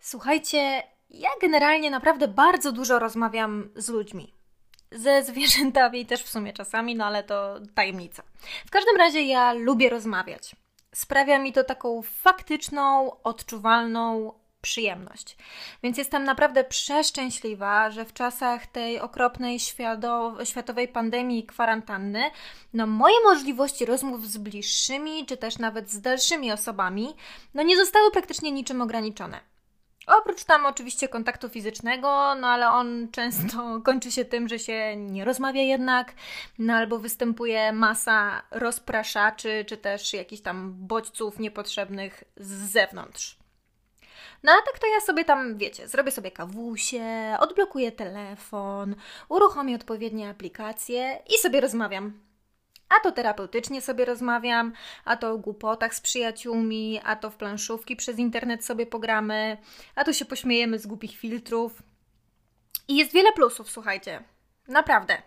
Słuchajcie, ja generalnie naprawdę bardzo dużo rozmawiam z ludźmi. Ze zwierzętami też w sumie czasami, no ale to tajemnica. W każdym razie ja lubię rozmawiać. Sprawia mi to taką faktyczną, odczuwalną przyjemność. Więc jestem naprawdę przeszczęśliwa, że w czasach tej okropnej światowej pandemii i kwarantanny, no moje możliwości rozmów z bliższymi, czy też nawet z dalszymi osobami, no nie zostały praktycznie niczym ograniczone. Oprócz tam oczywiście kontaktu fizycznego, no ale on często kończy się tym, że się nie rozmawia jednak, no albo występuje masa rozpraszaczy, czy też jakichś tam bodźców niepotrzebnych z zewnątrz. No a tak to ja sobie tam, wiecie, zrobię sobie kawusie, odblokuję telefon, uruchomię odpowiednie aplikacje i sobie rozmawiam. A to terapeutycznie sobie rozmawiam, a to o głupotach z przyjaciółmi, a to w planszówki przez internet sobie pogramy, a to się pośmiejemy z głupich filtrów. I jest wiele plusów, słuchajcie. Naprawdę.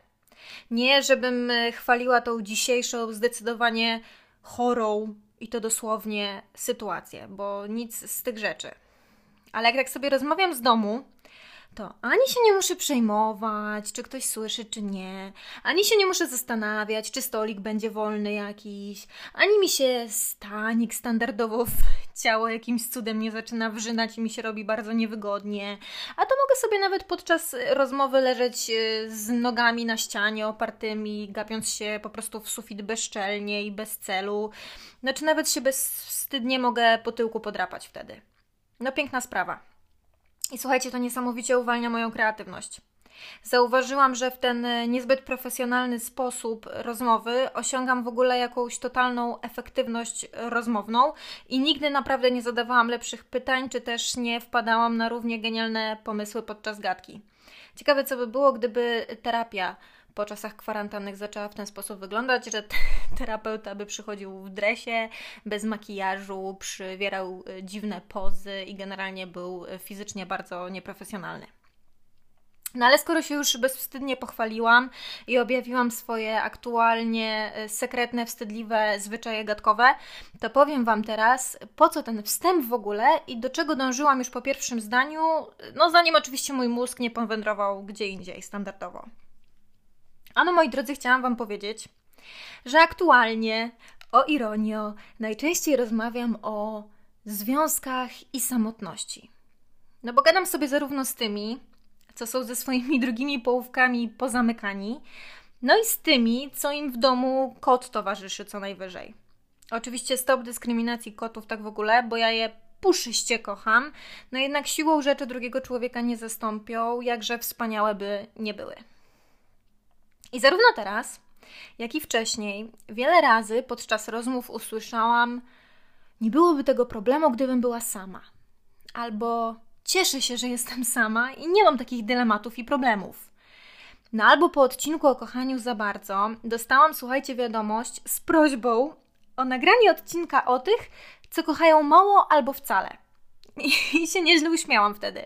Nie, żebym e, chwaliła tą dzisiejszą zdecydowanie chorą i to dosłownie sytuację, bo nic z tych rzeczy. Ale jak tak sobie rozmawiam z domu, to ani się nie muszę przejmować, czy ktoś słyszy, czy nie, ani się nie muszę zastanawiać, czy stolik będzie wolny jakiś, ani mi się stanik standardowo w ciało jakimś cudem nie zaczyna wrzynać i mi się robi bardzo niewygodnie. A to mogę sobie nawet podczas rozmowy leżeć e, z nogami na ścianie opartymi, gapiąc się po prostu w sufit bezczelnie i bez celu. Znaczy nawet się bezwstydnie mogę po tyłku podrapać wtedy. No piękna sprawa. I słuchajcie, to niesamowicie uwalnia moją kreatywność. Zauważyłam, że w ten niezbyt profesjonalny sposób rozmowy osiągam w ogóle jakąś totalną efektywność rozmowną i nigdy naprawdę nie zadawałam lepszych pytań, czy też nie wpadałam na równie genialne pomysły podczas gadki. Ciekawe, co by było, gdyby terapia po czasach kwarantannych zaczęła w ten sposób wyglądać, że terapeuta by przychodził w dresie, bez makijażu, przywierał e, dziwne pozy i generalnie był e, fizycznie bardzo nieprofesjonalny. No ale skoro się już bezwstydnie pochwaliłam i objawiłam swoje aktualnie e, sekretne, wstydliwe zwyczaje gadkowe, to powiem Wam teraz, po co ten wstęp w ogóle i do czego dążyłam już po pierwszym zdaniu, no zanim oczywiście mój mózg nie powędrował gdzie indziej standardowo. Ano, moi drodzy, chciałam Wam powiedzieć, że aktualnie, o ironio, najczęściej rozmawiam o związkach i samotności. No bo gadam sobie zarówno z tymi, co są ze swoimi drugimi połówkami pozamykani, no i z tymi, co im w domu kot towarzyszy co najwyżej. Oczywiście stop dyskryminacji kotów tak w ogóle, bo ja je puszyście kocham, no jednak siłą rzeczy drugiego człowieka nie zastąpią, jakże wspaniałe by nie były. I zarówno teraz, jak i wcześniej, wiele razy podczas rozmów usłyszałam: Nie byłoby tego problemu, gdybym była sama. Albo cieszę się, że jestem sama i nie mam takich dylematów i problemów. No albo po odcinku o kochaniu za bardzo dostałam, słuchajcie, wiadomość z prośbą o nagranie odcinka o tych, co kochają mało albo wcale. I się nieźle uśmiałam wtedy.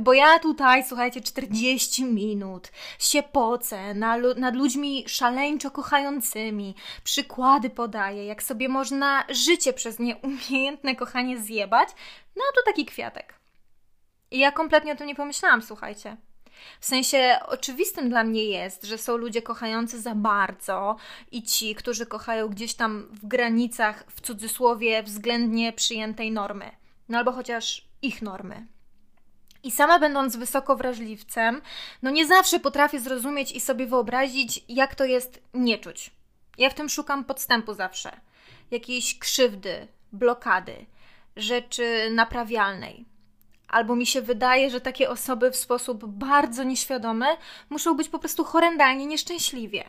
Bo ja tutaj, słuchajcie, 40 minut się pocę nad ludźmi szaleńczo kochającymi, przykłady podaję, jak sobie można życie przez nieumiejętne kochanie zjebać, no to taki kwiatek. I ja kompletnie o tym nie pomyślałam, słuchajcie. W sensie oczywistym dla mnie jest, że są ludzie kochający za bardzo i ci, którzy kochają gdzieś tam w granicach, w cudzysłowie, względnie przyjętej normy no albo chociaż ich normy. I sama będąc wysoko wrażliwcem, no nie zawsze potrafię zrozumieć i sobie wyobrazić, jak to jest nie czuć. Ja w tym szukam podstępu zawsze. Jakiejś krzywdy, blokady, rzeczy naprawialnej. Albo mi się wydaje, że takie osoby w sposób bardzo nieświadomy muszą być po prostu horrendalnie nieszczęśliwie.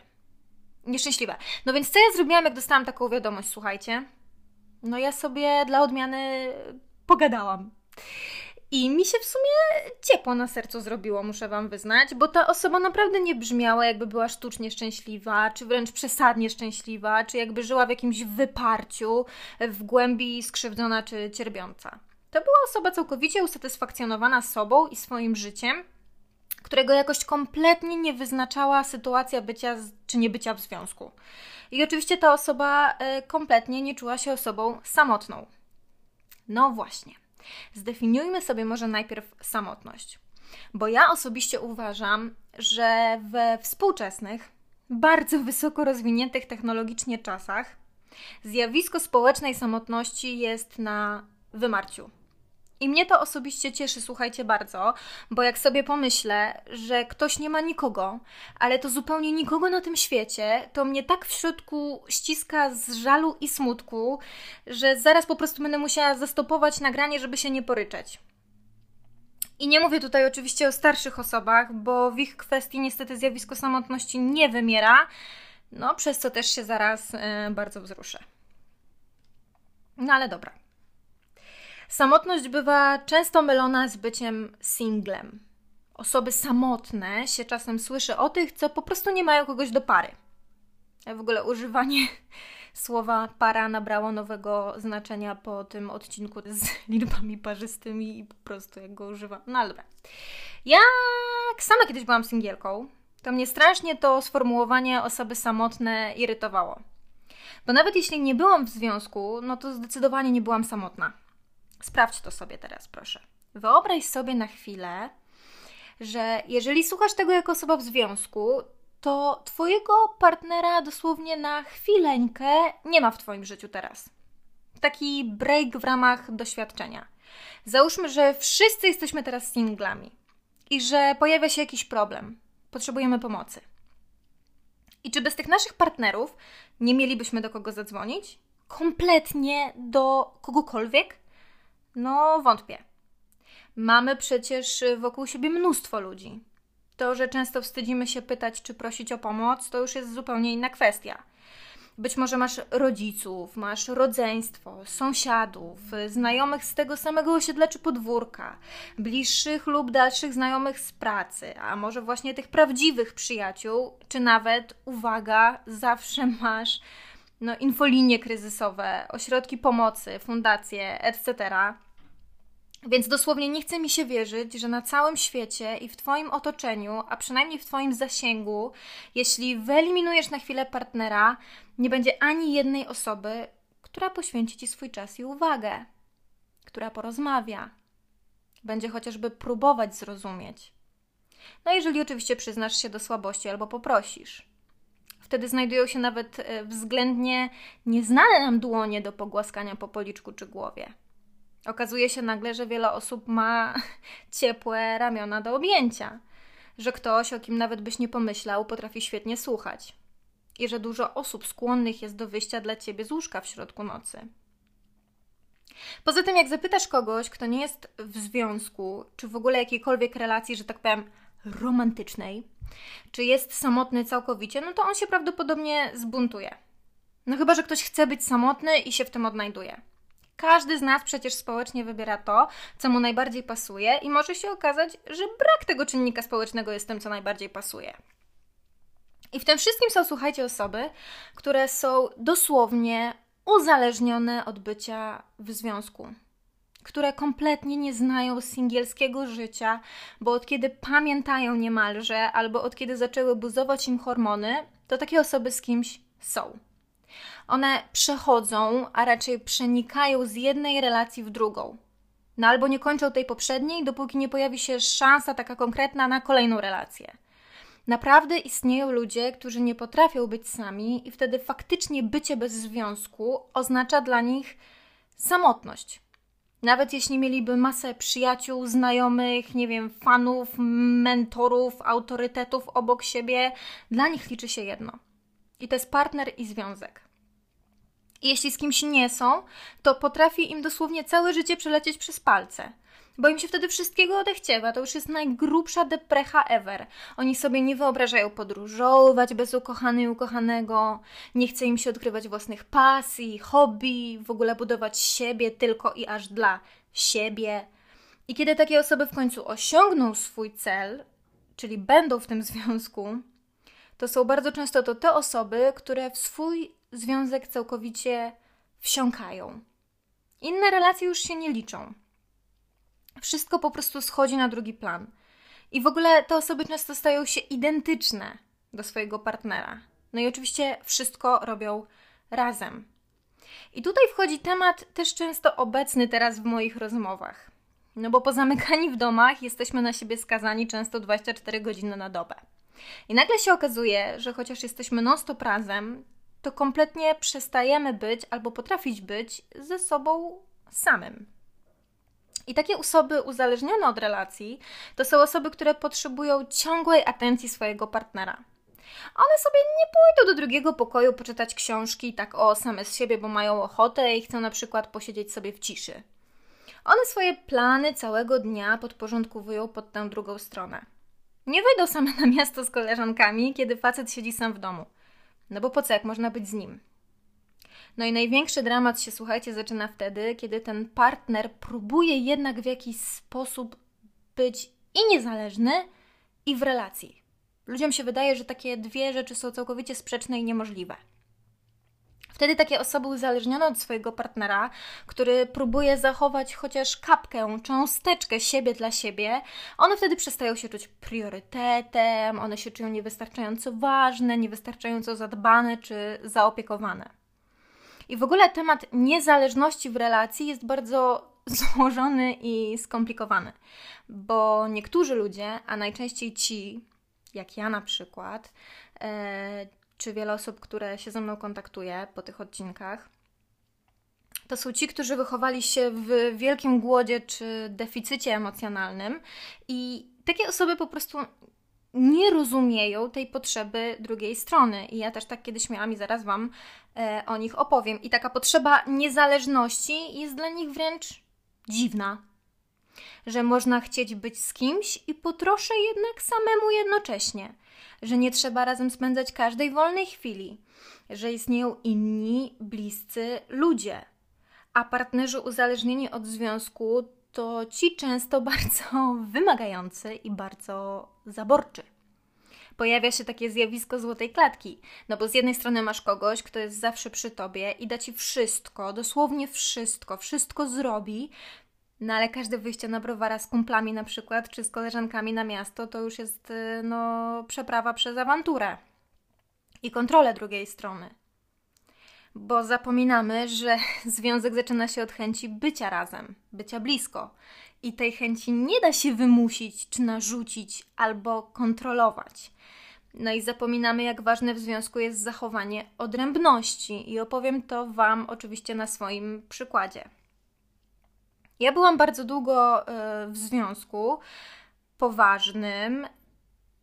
Nieszczęśliwe. No więc co ja zrobiłam, jak dostałam taką wiadomość, słuchajcie? No ja sobie dla odmiany pogadałam. I mi się w sumie ciepło na sercu zrobiło, muszę Wam wyznać, bo ta osoba naprawdę nie brzmiała, jakby była sztucznie szczęśliwa, czy wręcz przesadnie szczęśliwa, czy jakby żyła w jakimś wyparciu, w głębi skrzywdzona czy cierpiąca. To była osoba całkowicie usatysfakcjonowana sobą i swoim życiem, którego jakoś kompletnie nie wyznaczała sytuacja bycia czy niebycia w związku. I oczywiście ta osoba e, kompletnie nie czuła się osobą samotną. No właśnie. Zdefiniujmy sobie może najpierw samotność. Bo ja osobiście uważam, że we współczesnych, bardzo wysoko rozwiniętych technologicznie czasach, zjawisko społecznej samotności jest na wymarciu. I mnie to osobiście cieszy, słuchajcie bardzo, bo jak sobie pomyślę, że ktoś nie ma nikogo, ale to zupełnie nikogo na tym świecie, to mnie tak w środku ściska z żalu i smutku, że zaraz po prostu będę musiała zastopować nagranie, żeby się nie poryczeć. I nie mówię tutaj oczywiście o starszych osobach, bo w ich kwestii niestety zjawisko samotności nie wymiera, no przez co też się zaraz yy, bardzo wzruszę. No ale dobra. Samotność bywa często mylona z byciem singlem. Osoby samotne się czasem słyszy o tych, co po prostu nie mają kogoś do pary. W ogóle używanie słowa para nabrało nowego znaczenia po tym odcinku z liczbami parzystymi i po prostu jak go używam. No ale dobra. Ja sama kiedyś byłam singielką, to mnie strasznie to sformułowanie osoby samotne irytowało. Bo nawet jeśli nie byłam w związku, no to zdecydowanie nie byłam samotna. Sprawdź to sobie teraz, proszę. Wyobraź sobie na chwilę, że jeżeli słuchasz tego jako osoba w związku, to Twojego partnera dosłownie na chwileńkę nie ma w Twoim życiu teraz. Taki break w ramach doświadczenia. Załóżmy, że wszyscy jesteśmy teraz singlami i że pojawia się jakiś problem. Potrzebujemy pomocy. I czy bez tych naszych partnerów nie mielibyśmy do kogo zadzwonić? Kompletnie do kogokolwiek? No, wątpię. Mamy przecież wokół siebie mnóstwo ludzi. To, że często wstydzimy się pytać czy prosić o pomoc, to już jest zupełnie inna kwestia. Być może masz rodziców, masz rodzeństwo, sąsiadów, znajomych z tego samego osiedla czy podwórka, bliższych lub dalszych znajomych z pracy, a może właśnie tych prawdziwych przyjaciół, czy nawet, uwaga, zawsze masz no, infolinie kryzysowe, ośrodki pomocy, fundacje, etc. Więc dosłownie nie chce mi się wierzyć, że na całym świecie i w Twoim otoczeniu, a przynajmniej w Twoim zasięgu, jeśli wyeliminujesz na chwilę partnera, nie będzie ani jednej osoby, która poświęci Ci swój czas i uwagę, która porozmawia, będzie chociażby próbować zrozumieć. No, jeżeli oczywiście przyznasz się do słabości albo poprosisz. Wtedy znajdują się nawet e, względnie nieznane nam dłonie do pogłaskania po policzku czy głowie. Okazuje się nagle, że wiele osób ma ciepłe ramiona do objęcia, że ktoś, o kim nawet byś nie pomyślał, potrafi świetnie słuchać i że dużo osób skłonnych jest do wyjścia dla ciebie z łóżka w środku nocy. Poza tym, jak zapytasz kogoś, kto nie jest w związku, czy w ogóle jakiejkolwiek relacji, że tak powiem, romantycznej, czy jest samotny całkowicie, no to on się prawdopodobnie zbuntuje. No chyba, że ktoś chce być samotny i się w tym odnajduje. Każdy z nas przecież społecznie wybiera to, co mu najbardziej pasuje, i może się okazać, że brak tego czynnika społecznego jest tym, co najbardziej pasuje. I w tym wszystkim są, słuchajcie, osoby, które są dosłownie uzależnione od bycia w związku, które kompletnie nie znają singielskiego życia, bo od kiedy pamiętają niemalże, albo od kiedy zaczęły buzować im hormony, to takie osoby z kimś są. One przechodzą, a raczej przenikają z jednej relacji w drugą. No albo nie kończą tej poprzedniej, dopóki nie pojawi się szansa taka konkretna na kolejną relację. Naprawdę istnieją ludzie, którzy nie potrafią być sami, i wtedy faktycznie bycie bez związku oznacza dla nich samotność. Nawet jeśli mieliby masę przyjaciół, znajomych, nie wiem, fanów, mentorów, autorytetów obok siebie, dla nich liczy się jedno. I to jest partner i związek. I jeśli z kimś nie są, to potrafi im dosłownie całe życie przelecieć przez palce. Bo im się wtedy wszystkiego odechciewa. To już jest najgrubsza deprecha ever. Oni sobie nie wyobrażają podróżować bez ukochanej ukochanego. Nie chce im się odkrywać własnych pasji, hobby, w ogóle budować siebie tylko i aż dla siebie. I kiedy takie osoby w końcu osiągną swój cel, czyli będą w tym związku, to są bardzo często to te osoby, które w swój związek całkowicie wsiąkają. Inne relacje już się nie liczą. Wszystko po prostu schodzi na drugi plan. I w ogóle te osoby często stają się identyczne do swojego partnera. No i oczywiście wszystko robią razem. I tutaj wchodzi temat też często obecny teraz w moich rozmowach. No bo pozamykani w domach jesteśmy na siebie skazani często 24 godziny na dobę. I nagle się okazuje, że chociaż jesteśmy non-stop razem, to kompletnie przestajemy być albo potrafić być ze sobą samym. I takie osoby uzależnione od relacji to są osoby, które potrzebują ciągłej atencji swojego partnera. One sobie nie pójdą do drugiego pokoju poczytać książki tak o same z siebie, bo mają ochotę i chcą na przykład posiedzieć sobie w ciszy. One swoje plany całego dnia podporządkowują pod tę drugą stronę. Nie wyjdą same na miasto z koleżankami, kiedy facet siedzi sam w domu. No bo po co, jak można być z nim? No i największy dramat się, słuchajcie, zaczyna wtedy, kiedy ten partner próbuje jednak w jakiś sposób być i niezależny, i w relacji. Ludziom się wydaje, że takie dwie rzeczy są całkowicie sprzeczne i niemożliwe. Wtedy takie osoby uzależnione od swojego partnera, który próbuje zachować chociaż kapkę, cząsteczkę siebie dla siebie, one wtedy przestają się czuć priorytetem, one się czują niewystarczająco ważne, niewystarczająco zadbane czy zaopiekowane. I w ogóle temat niezależności w relacji jest bardzo złożony i skomplikowany, bo niektórzy ludzie, a najczęściej ci, jak ja na przykład, e, czy wiele osób, które się ze mną kontaktuje po tych odcinkach, to są ci, którzy wychowali się w wielkim głodzie czy deficycie emocjonalnym, i takie osoby po prostu nie rozumieją tej potrzeby drugiej strony. I ja też tak kiedyś miałam i zaraz Wam e, o nich opowiem. I taka potrzeba niezależności jest dla nich wręcz dziwna. Że można chcieć być z kimś i po trosze jednak samemu jednocześnie. Że nie trzeba razem spędzać każdej wolnej chwili. Że istnieją inni, bliscy ludzie. A partnerzy uzależnieni od związku to ci często bardzo wymagający i bardzo zaborczy. Pojawia się takie zjawisko złotej klatki, no bo z jednej strony masz kogoś, kto jest zawsze przy tobie i da ci wszystko, dosłownie wszystko, wszystko zrobi, no ale każde wyjście na browara z kumplami na przykład, czy z koleżankami na miasto, to już jest, y, no, przeprawa przez awanturę i kontrolę drugiej strony bo zapominamy, że związek zaczyna się od chęci bycia razem, bycia blisko. I tej chęci nie da się wymusić, czy narzucić, albo kontrolować. No i zapominamy, jak ważne w związku jest zachowanie odrębności, i opowiem to Wam oczywiście na swoim przykładzie. Ja byłam bardzo długo e, w związku poważnym,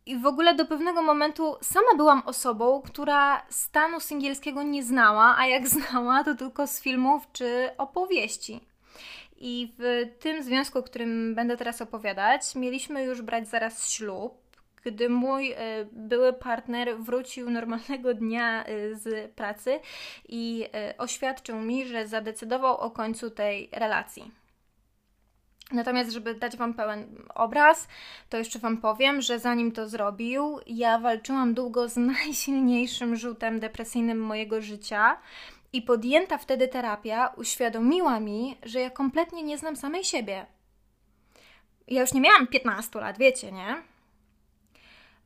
i w ogóle do pewnego momentu sama byłam osobą, która stanu singielskiego nie znała, a jak znała, to tylko z filmów czy opowieści. I w tym związku, o którym będę teraz opowiadać, mieliśmy już brać zaraz ślub, gdy mój y, były partner wrócił normalnego dnia y, z pracy i y, oświadczył mi, że zadecydował o końcu tej relacji. Natomiast, żeby dać Wam pełen obraz, to jeszcze Wam powiem, że zanim to zrobił, ja walczyłam długo z najsilniejszym rzutem depresyjnym mojego życia. I podjęta wtedy terapia uświadomiła mi, że ja kompletnie nie znam samej siebie. Ja już nie miałam 15 lat, wiecie, nie?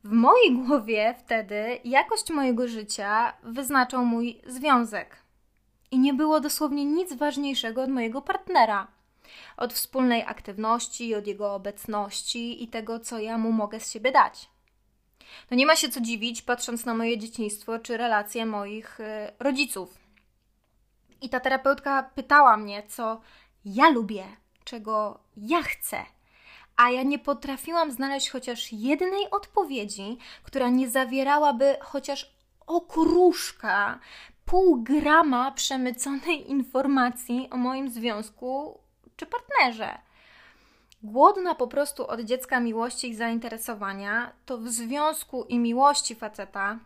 W mojej głowie wtedy jakość mojego życia wyznaczał mój związek. I nie było dosłownie nic ważniejszego od mojego partnera od wspólnej aktywności, od jego obecności i tego, co ja mu mogę z siebie dać. No nie ma się co dziwić, patrząc na moje dzieciństwo czy relacje moich y, rodziców. I ta terapeutka pytała mnie, co ja lubię, czego ja chcę. A ja nie potrafiłam znaleźć chociaż jednej odpowiedzi, która nie zawierałaby chociaż okruszka, pół grama przemyconej informacji o moim związku czy partnerze. Głodna po prostu od dziecka miłości i zainteresowania, to w związku i miłości faceta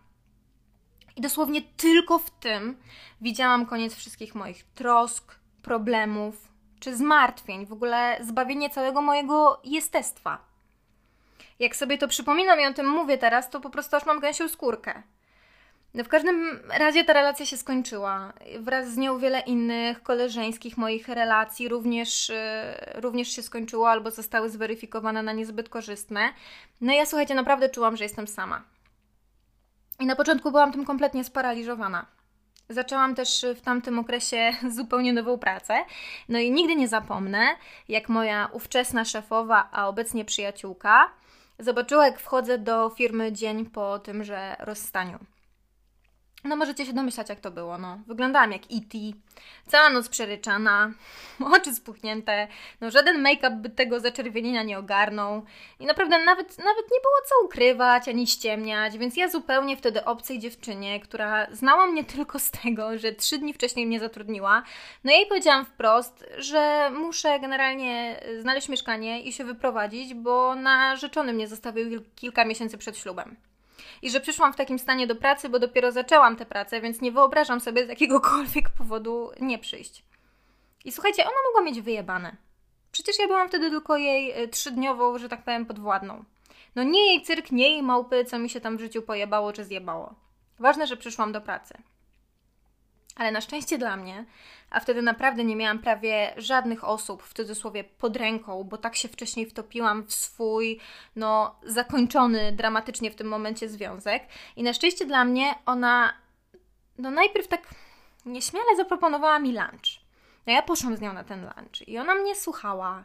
i dosłownie tylko w tym widziałam koniec wszystkich moich trosk, problemów czy zmartwień, w ogóle zbawienie całego mojego jestestwa. Jak sobie to przypominam i o tym mówię teraz, to po prostu aż mam gęsią skórkę. No w każdym razie ta relacja się skończyła. Wraz z nią wiele innych koleżeńskich moich relacji również, yy, również się skończyło albo zostały zweryfikowane na niezbyt korzystne. No ja słuchajcie, naprawdę czułam, że jestem sama. I na początku byłam tym kompletnie sparaliżowana. Zaczęłam też w tamtym okresie zupełnie nową pracę. No i nigdy nie zapomnę, jak moja ówczesna szefowa, a obecnie przyjaciółka, zobaczyła, jak wchodzę do firmy dzień po tymże rozstaniu. No możecie się domyślać, jak to było. No. Wyglądałam jak E.T., cała noc przeryczana, oczy spuchnięte, no żaden make-up by tego zaczerwienienia nie ogarnął i naprawdę nawet, nawet nie było co ukrywać ani ściemniać, więc ja zupełnie wtedy obcej dziewczynie, która znała mnie tylko z tego, że trzy dni wcześniej mnie zatrudniła, no jej powiedziałam wprost, że muszę generalnie znaleźć mieszkanie i się wyprowadzić, bo narzeczony mnie zostawił kilka miesięcy przed ślubem i że przyszłam w takim stanie do pracy, bo dopiero zaczęłam tę pracę, więc nie wyobrażam sobie z jakiegokolwiek powodu nie przyjść. I słuchajcie, ona mogła mieć wyjebane. Przecież ja byłam wtedy tylko jej e, trzydniową, że tak powiem, podwładną. No nie jej cyrk, nie jej małpy, co mi się tam w życiu pojebało czy zjebało. Ważne, że przyszłam do pracy. Ale na szczęście dla mnie, a wtedy naprawdę nie miałam prawie żadnych osób, w cudzysłowie, pod ręką, bo tak się wcześniej wtopiłam w swój, no, zakończony dramatycznie w tym momencie związek. I na szczęście dla mnie ona, no, najpierw tak nieśmiale zaproponowała mi lunch. No, ja poszłam z nią na ten lunch i ona mnie słuchała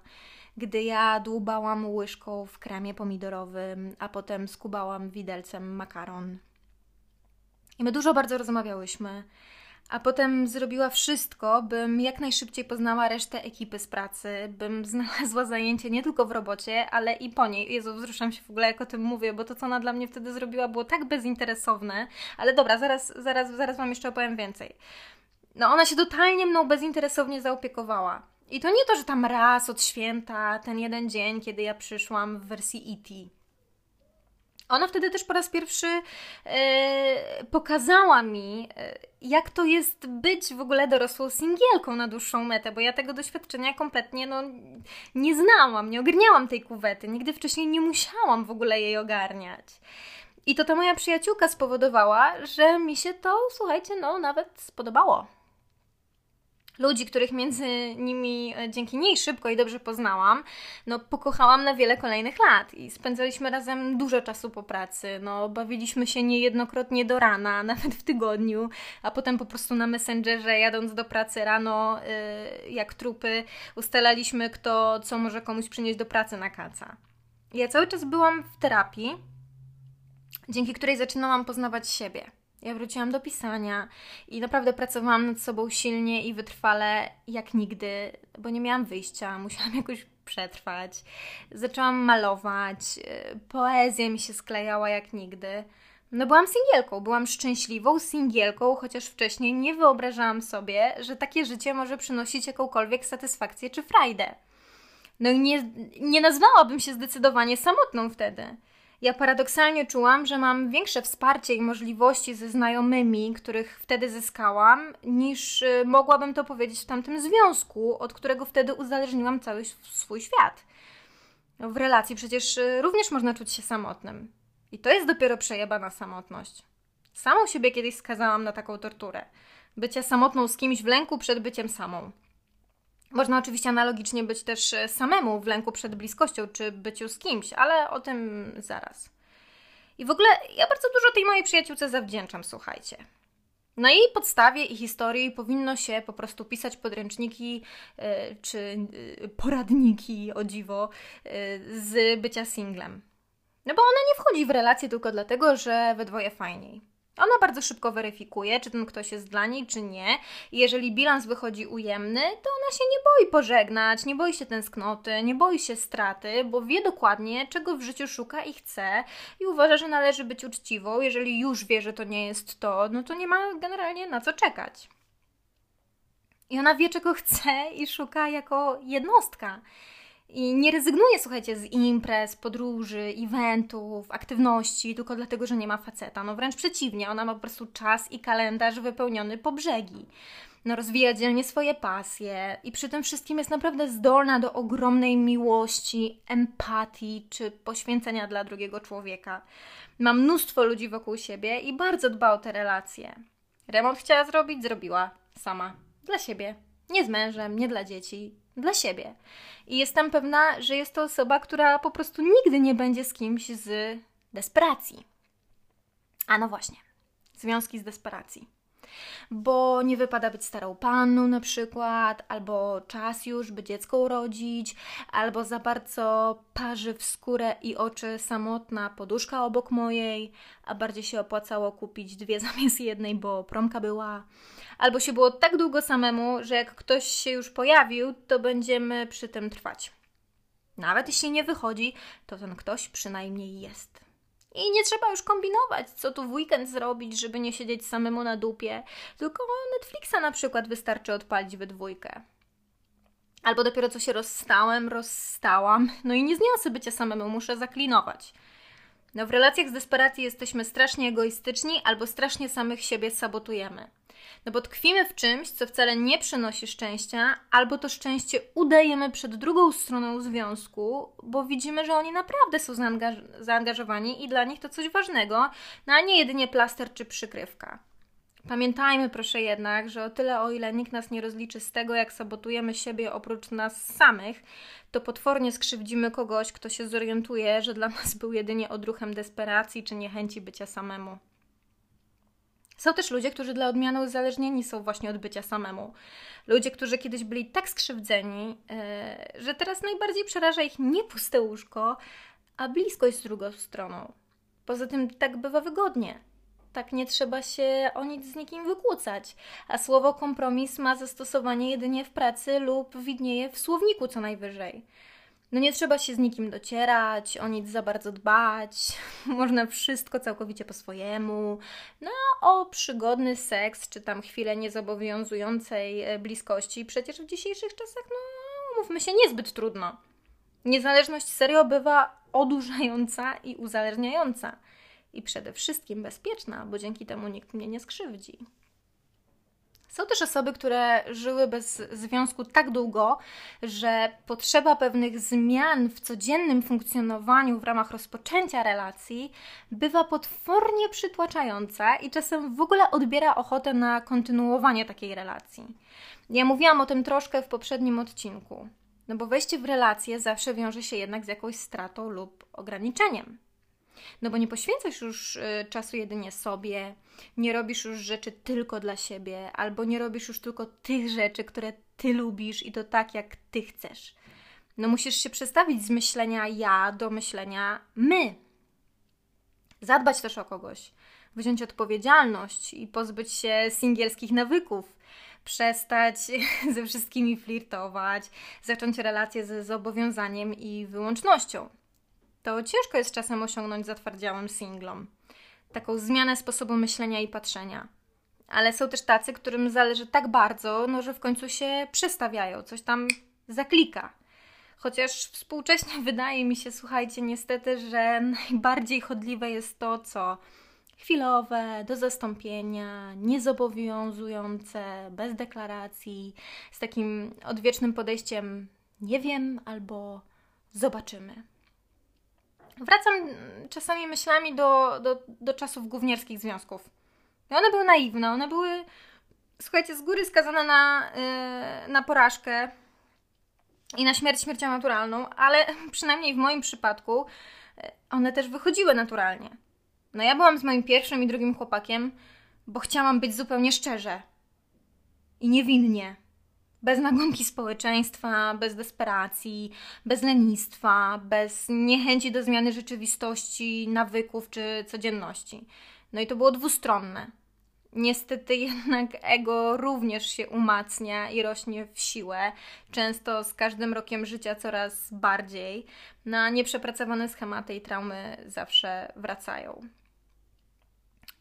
gdy ja dłubałam łyżką w kremie pomidorowym, a potem skubałam widelcem makaron. I my dużo bardzo rozmawiałyśmy a potem zrobiła wszystko, bym jak najszybciej poznała resztę ekipy z pracy, bym znalazła zajęcie nie tylko w robocie, ale i po niej. Jezu, wzruszam się w ogóle, jak o tym mówię, bo to, co ona dla mnie wtedy zrobiła, było tak bezinteresowne. Ale dobra, zaraz, zaraz, zaraz Wam jeszcze opowiem więcej. No, ona się totalnie mną bezinteresownie zaopiekowała. I to nie to, że tam raz od święta, ten jeden dzień, kiedy ja przyszłam w wersji E.T., ona wtedy też po raz pierwszy e, pokazała mi, e, jak to jest być w ogóle dorosłą singielką na dłuższą metę, bo ja tego doświadczenia kompletnie no, nie znałam, nie ogarniałam tej kuwety, nigdy wcześniej nie musiałam w ogóle jej ogarniać. I to ta moja przyjaciółka spowodowała, że mi się to, słuchajcie, no nawet spodobało ludzi, których między nimi e, dzięki niej szybko i dobrze poznałam, no pokochałam na wiele kolejnych lat i spędzaliśmy razem dużo czasu po pracy, no bawiliśmy się niejednokrotnie do rana, nawet w tygodniu, a potem po prostu na Messengerze jadąc do pracy rano, yy, jak trupy, ustalaliśmy kto co może komuś przynieść do pracy na kaca. Ja cały czas byłam w terapii, dzięki której zaczynałam poznawać siebie – ja wróciłam do pisania i naprawdę pracowałam nad sobą silnie i wytrwale jak nigdy, bo nie miałam wyjścia, musiałam jakoś przetrwać. Zaczęłam malować, y, poezja mi się sklejała jak nigdy. No byłam singielką, byłam szczęśliwą singielką, chociaż wcześniej nie wyobrażałam sobie, że takie życie może przynosić jakąkolwiek satysfakcję czy frajdę. No i nie, nie nazwałabym się zdecydowanie samotną wtedy. Ja paradoksalnie czułam, że mam większe wsparcie i możliwości ze znajomymi, których wtedy zyskałam, niż y, mogłabym to powiedzieć w tamtym związku, od którego wtedy uzależniłam cały swój świat. W relacji przecież y, również można czuć się samotnym. I to jest dopiero przejebana samotność. Samą siebie kiedyś skazałam na taką torturę. Bycie samotną z kimś w lęku przed byciem samą. Można oczywiście analogicznie być też e, samemu w lęku przed bliskością czy byciu z kimś, ale o tym zaraz. I w ogóle ja bardzo dużo tej mojej przyjaciółce zawdzięczam, słuchajcie. Na jej podstawie i historii powinno się po prostu pisać podręczniki yy, czy yy, poradniki, o dziwo, z bycia singlem. No bo ona nie wchodzi w relacje tylko dlatego, że we dwoje fajniej. Ona bardzo szybko weryfikuje, czy ten ktoś jest dla niej, czy nie. I jeżeli bilans wychodzi ujemny, to ona się nie boi pożegnać, nie boi się tęsknoty, nie boi się straty, bo wie dokładnie, czego w życiu szuka i chce i uważa, że należy być uczciwą. Jeżeli już wie, że to nie jest to, no to nie ma generalnie na co czekać. I ona wie, czego chce i szuka jako jednostka. I nie rezygnuje, słuchajcie, z imprez, podróży, eventów, aktywności, tylko dlatego, że nie ma faceta. No wręcz przeciwnie, ona ma po prostu czas i kalendarz wypełniony po brzegi. No rozwija dzielnie swoje pasje i przy tym wszystkim jest naprawdę zdolna do ogromnej miłości, empatii czy poświęcenia dla drugiego człowieka. Ma mnóstwo ludzi wokół siebie i bardzo dba o te relacje. Remont chciała zrobić, zrobiła sama. Dla siebie. Nie z mężem, nie dla dzieci, dla siebie. I jestem pewna, że jest to osoba, która po prostu nigdy nie będzie z kimś z desperacji. A no właśnie, związki z desperacji. Bo nie wypada być starą panną na przykład, albo czas już, by dziecko urodzić, albo za bardzo parzy w skórę i oczy samotna poduszka obok mojej, a bardziej się opłacało kupić dwie zamiast jednej, bo promka była. Albo się było tak długo samemu, że jak ktoś się już pojawił, to będziemy przy tym trwać. Nawet jeśli nie wychodzi, to ten ktoś przynajmniej jest. I nie trzeba już kombinować, co tu w weekend zrobić, żeby nie siedzieć samemu na dupie, tylko Netflixa na przykład wystarczy odpalić we dwójkę. Albo dopiero co się rozstałem, rozstałam, no i nie zniosę bycia samemu, muszę zaklinować. No w relacjach z desperacji jesteśmy strasznie egoistyczni albo strasznie samych siebie sabotujemy. No bo tkwimy w czymś, co wcale nie przynosi szczęścia, albo to szczęście udajemy przed drugą stroną związku, bo widzimy, że oni naprawdę są zaangaż- zaangażowani i dla nich to coś ważnego, no a nie jedynie plaster czy przykrywka. Pamiętajmy proszę jednak, że o tyle o ile nikt nas nie rozliczy z tego, jak sabotujemy siebie oprócz nas samych, to potwornie skrzywdzimy kogoś, kto się zorientuje, że dla nas był jedynie odruchem desperacji czy niechęci bycia samemu. Są też ludzie, którzy dla odmiany uzależnieni są właśnie od bycia samemu. Ludzie, którzy kiedyś byli tak skrzywdzeni, yy, że teraz najbardziej przeraża ich nie puste łóżko, a bliskość z drugą stroną. Poza tym tak bywa wygodnie. Tak nie trzeba się o nic z nikim wykłócać, a słowo kompromis ma zastosowanie jedynie w pracy lub widnieje w słowniku co najwyżej. No nie trzeba się z nikim docierać, o nic za bardzo dbać, można wszystko całkowicie po swojemu. No o przygodny seks, czy tam chwilę niezobowiązującej e, bliskości, przecież w dzisiejszych czasach, no mówmy się, niezbyt trudno. Niezależność serio bywa odurzająca i uzależniająca. I przede wszystkim bezpieczna, bo dzięki temu nikt mnie nie skrzywdzi. Są też osoby, które żyły bez związku tak długo, że potrzeba pewnych zmian w codziennym funkcjonowaniu w ramach rozpoczęcia relacji bywa potwornie przytłaczająca i czasem w ogóle odbiera ochotę na kontynuowanie takiej relacji. Ja mówiłam o tym troszkę w poprzednim odcinku. No bo wejście w relację zawsze wiąże się jednak z jakąś stratą lub ograniczeniem. No bo nie poświęcasz już y, czasu jedynie sobie, nie robisz już rzeczy tylko dla siebie, albo nie robisz już tylko tych rzeczy, które ty lubisz i to tak, jak ty chcesz. No musisz się przestawić z myślenia ja do myślenia my. Zadbać też o kogoś, wziąć odpowiedzialność i pozbyć się singielskich nawyków, przestać ze wszystkimi flirtować, zacząć relacje ze zobowiązaniem i wyłącznością to ciężko jest czasem osiągnąć zatwardziałym singlom. Taką zmianę sposobu myślenia i patrzenia. Ale są też tacy, którym zależy tak bardzo, no, że w końcu się przestawiają, coś tam zaklika. Chociaż współcześnie wydaje mi się, słuchajcie, niestety, że najbardziej chodliwe jest to, co chwilowe, do zastąpienia, niezobowiązujące, bez deklaracji, z takim odwiecznym podejściem nie wiem albo zobaczymy. Wracam czasami myślami do, do, do czasów gównierskich związków. I one były naiwne, one były, słuchajcie, z góry skazane na, yy, na porażkę i na śmierć śmiercią naturalną, ale przynajmniej w moim przypadku yy, one też wychodziły naturalnie. No ja byłam z moim pierwszym i drugim chłopakiem, bo chciałam być zupełnie szczerze i niewinnie bez nagonki społeczeństwa, bez desperacji, bez lenistwa, bez niechęci do zmiany rzeczywistości, nawyków czy codzienności. No i to było dwustronne. Niestety jednak ego również się umacnia i rośnie w siłę, często z każdym rokiem życia coraz bardziej. Na nieprzepracowane schematy i traumy zawsze wracają.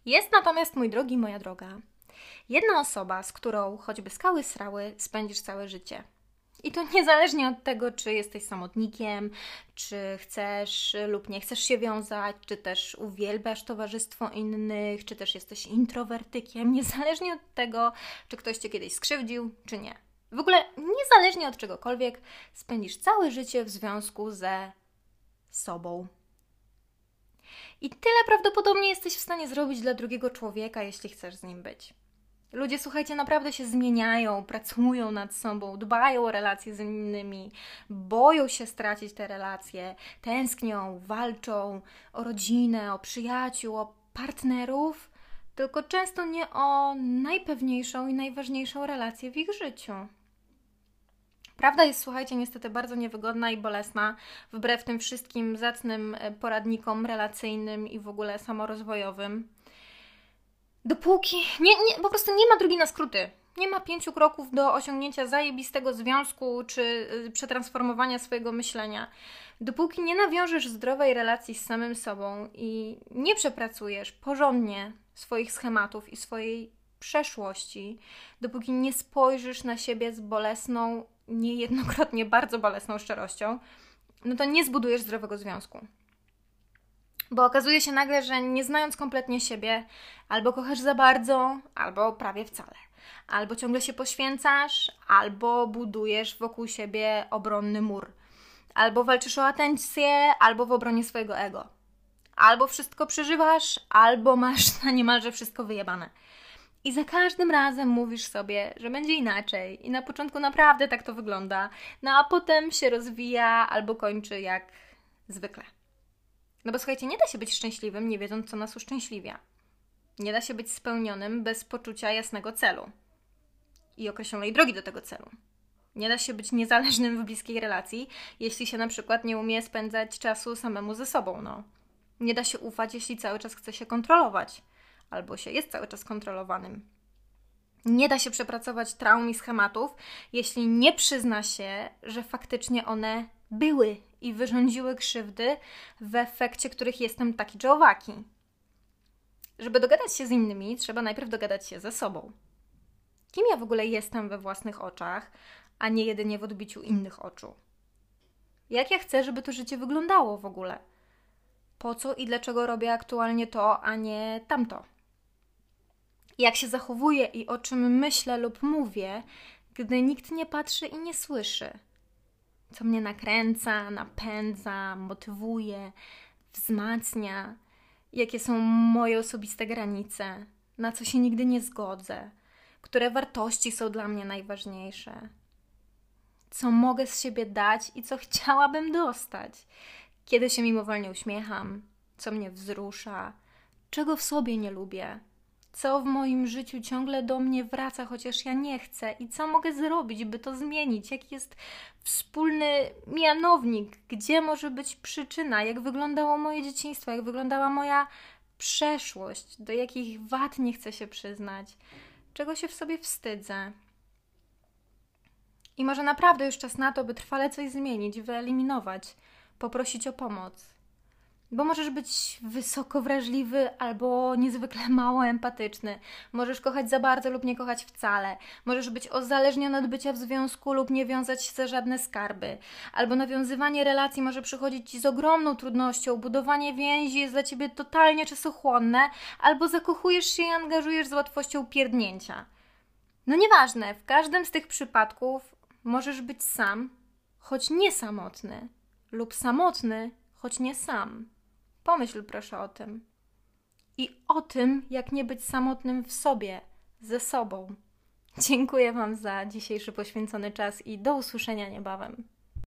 Jest natomiast, mój drogi, moja droga, Jedna osoba, z którą choćby skały srały, spędzisz całe życie. I to niezależnie od tego, czy jesteś samotnikiem, czy chcesz lub nie chcesz się wiązać, czy też uwielbiasz towarzystwo innych, czy też jesteś introwertykiem, niezależnie od tego, czy ktoś cię kiedyś skrzywdził, czy nie. W ogóle niezależnie od czegokolwiek, spędzisz całe życie w związku ze sobą. I tyle prawdopodobnie jesteś w stanie zrobić dla drugiego człowieka, jeśli chcesz z nim być. Ludzie, słuchajcie, naprawdę się zmieniają, pracują nad sobą, dbają o relacje z innymi, boją się stracić te relacje, tęsknią, walczą o rodzinę, o przyjaciół, o partnerów. tylko często nie o najpewniejszą i najważniejszą relację w ich życiu. Prawda jest, słuchajcie, niestety bardzo niewygodna i bolesna, wbrew tym wszystkim zacnym e, poradnikom relacyjnym i w ogóle samorozwojowym. Dopóki nie, nie, po prostu nie ma drogi na skróty. Nie ma pięciu kroków do osiągnięcia zajebistego związku czy y, przetransformowania swojego myślenia. Dopóki nie nawiążesz zdrowej relacji z samym sobą i nie przepracujesz porządnie swoich schematów i swojej przeszłości, dopóki nie spojrzysz na siebie z bolesną, niejednokrotnie bardzo bolesną szczerością, no to nie zbudujesz zdrowego związku. Bo okazuje się nagle, że nie znając kompletnie siebie, albo kochasz za bardzo, albo prawie wcale. Albo ciągle się poświęcasz, albo budujesz wokół siebie obronny mur. Albo walczysz o atencję, albo w obronie swojego ego. Albo wszystko przeżywasz, albo masz na niemalże wszystko wyjebane. I za każdym razem mówisz sobie, że będzie inaczej. I na początku naprawdę tak to wygląda, no a potem się rozwija albo kończy jak zwykle. No bo słuchajcie, nie da się być szczęśliwym, nie wiedząc, co nas uszczęśliwia. Nie da się być spełnionym bez poczucia jasnego celu i określonej drogi do tego celu. Nie da się być niezależnym w bliskiej relacji, jeśli się na przykład nie umie spędzać czasu samemu ze sobą. No. Nie da się ufać, jeśli cały czas chce się kontrolować, albo się jest cały czas kontrolowanym. Nie da się przepracować traum i schematów, jeśli nie przyzna się, że faktycznie one były i wyrządziły krzywdy, w efekcie których jestem taki czy owaki. Żeby dogadać się z innymi, trzeba najpierw dogadać się ze sobą. Kim ja w ogóle jestem we własnych oczach, a nie jedynie w odbiciu innych oczu? Jak ja chcę, żeby to życie wyglądało w ogóle? Po co i dlaczego robię aktualnie to, a nie tamto? Jak się zachowuję i o czym myślę lub mówię, gdy nikt nie patrzy i nie słyszy? Co mnie nakręca, napędza, motywuje, wzmacnia? Jakie są moje osobiste granice? Na co się nigdy nie zgodzę? które wartości są dla mnie najważniejsze, co mogę z siebie dać i co chciałabym dostać, kiedy się mimowolnie uśmiecham, co mnie wzrusza, czego w sobie nie lubię, co w moim życiu ciągle do mnie wraca, chociaż ja nie chcę, i co mogę zrobić, by to zmienić, jaki jest wspólny mianownik, gdzie może być przyczyna, jak wyglądało moje dzieciństwo, jak wyglądała moja przeszłość, do jakich wad nie chcę się przyznać? Czego się w sobie wstydzę. I może naprawdę już czas na to, by trwale coś zmienić, wyeliminować, poprosić o pomoc. Bo możesz być wysoko wrażliwy albo niezwykle mało empatyczny. Możesz kochać za bardzo lub nie kochać wcale. Możesz być uzależniony od bycia w związku lub nie wiązać się za żadne skarby. Albo nawiązywanie relacji może przychodzić ci z ogromną trudnością. Budowanie więzi jest dla ciebie totalnie czasochłonne. Albo zakochujesz się i angażujesz z łatwością pierdnięcia. No nieważne, w każdym z tych przypadków możesz być sam, choć nie samotny. Lub samotny, choć nie sam. Pomyśl proszę o tym. I o tym, jak nie być samotnym w sobie, ze sobą. Dziękuję Wam za dzisiejszy poświęcony czas i do usłyszenia niebawem.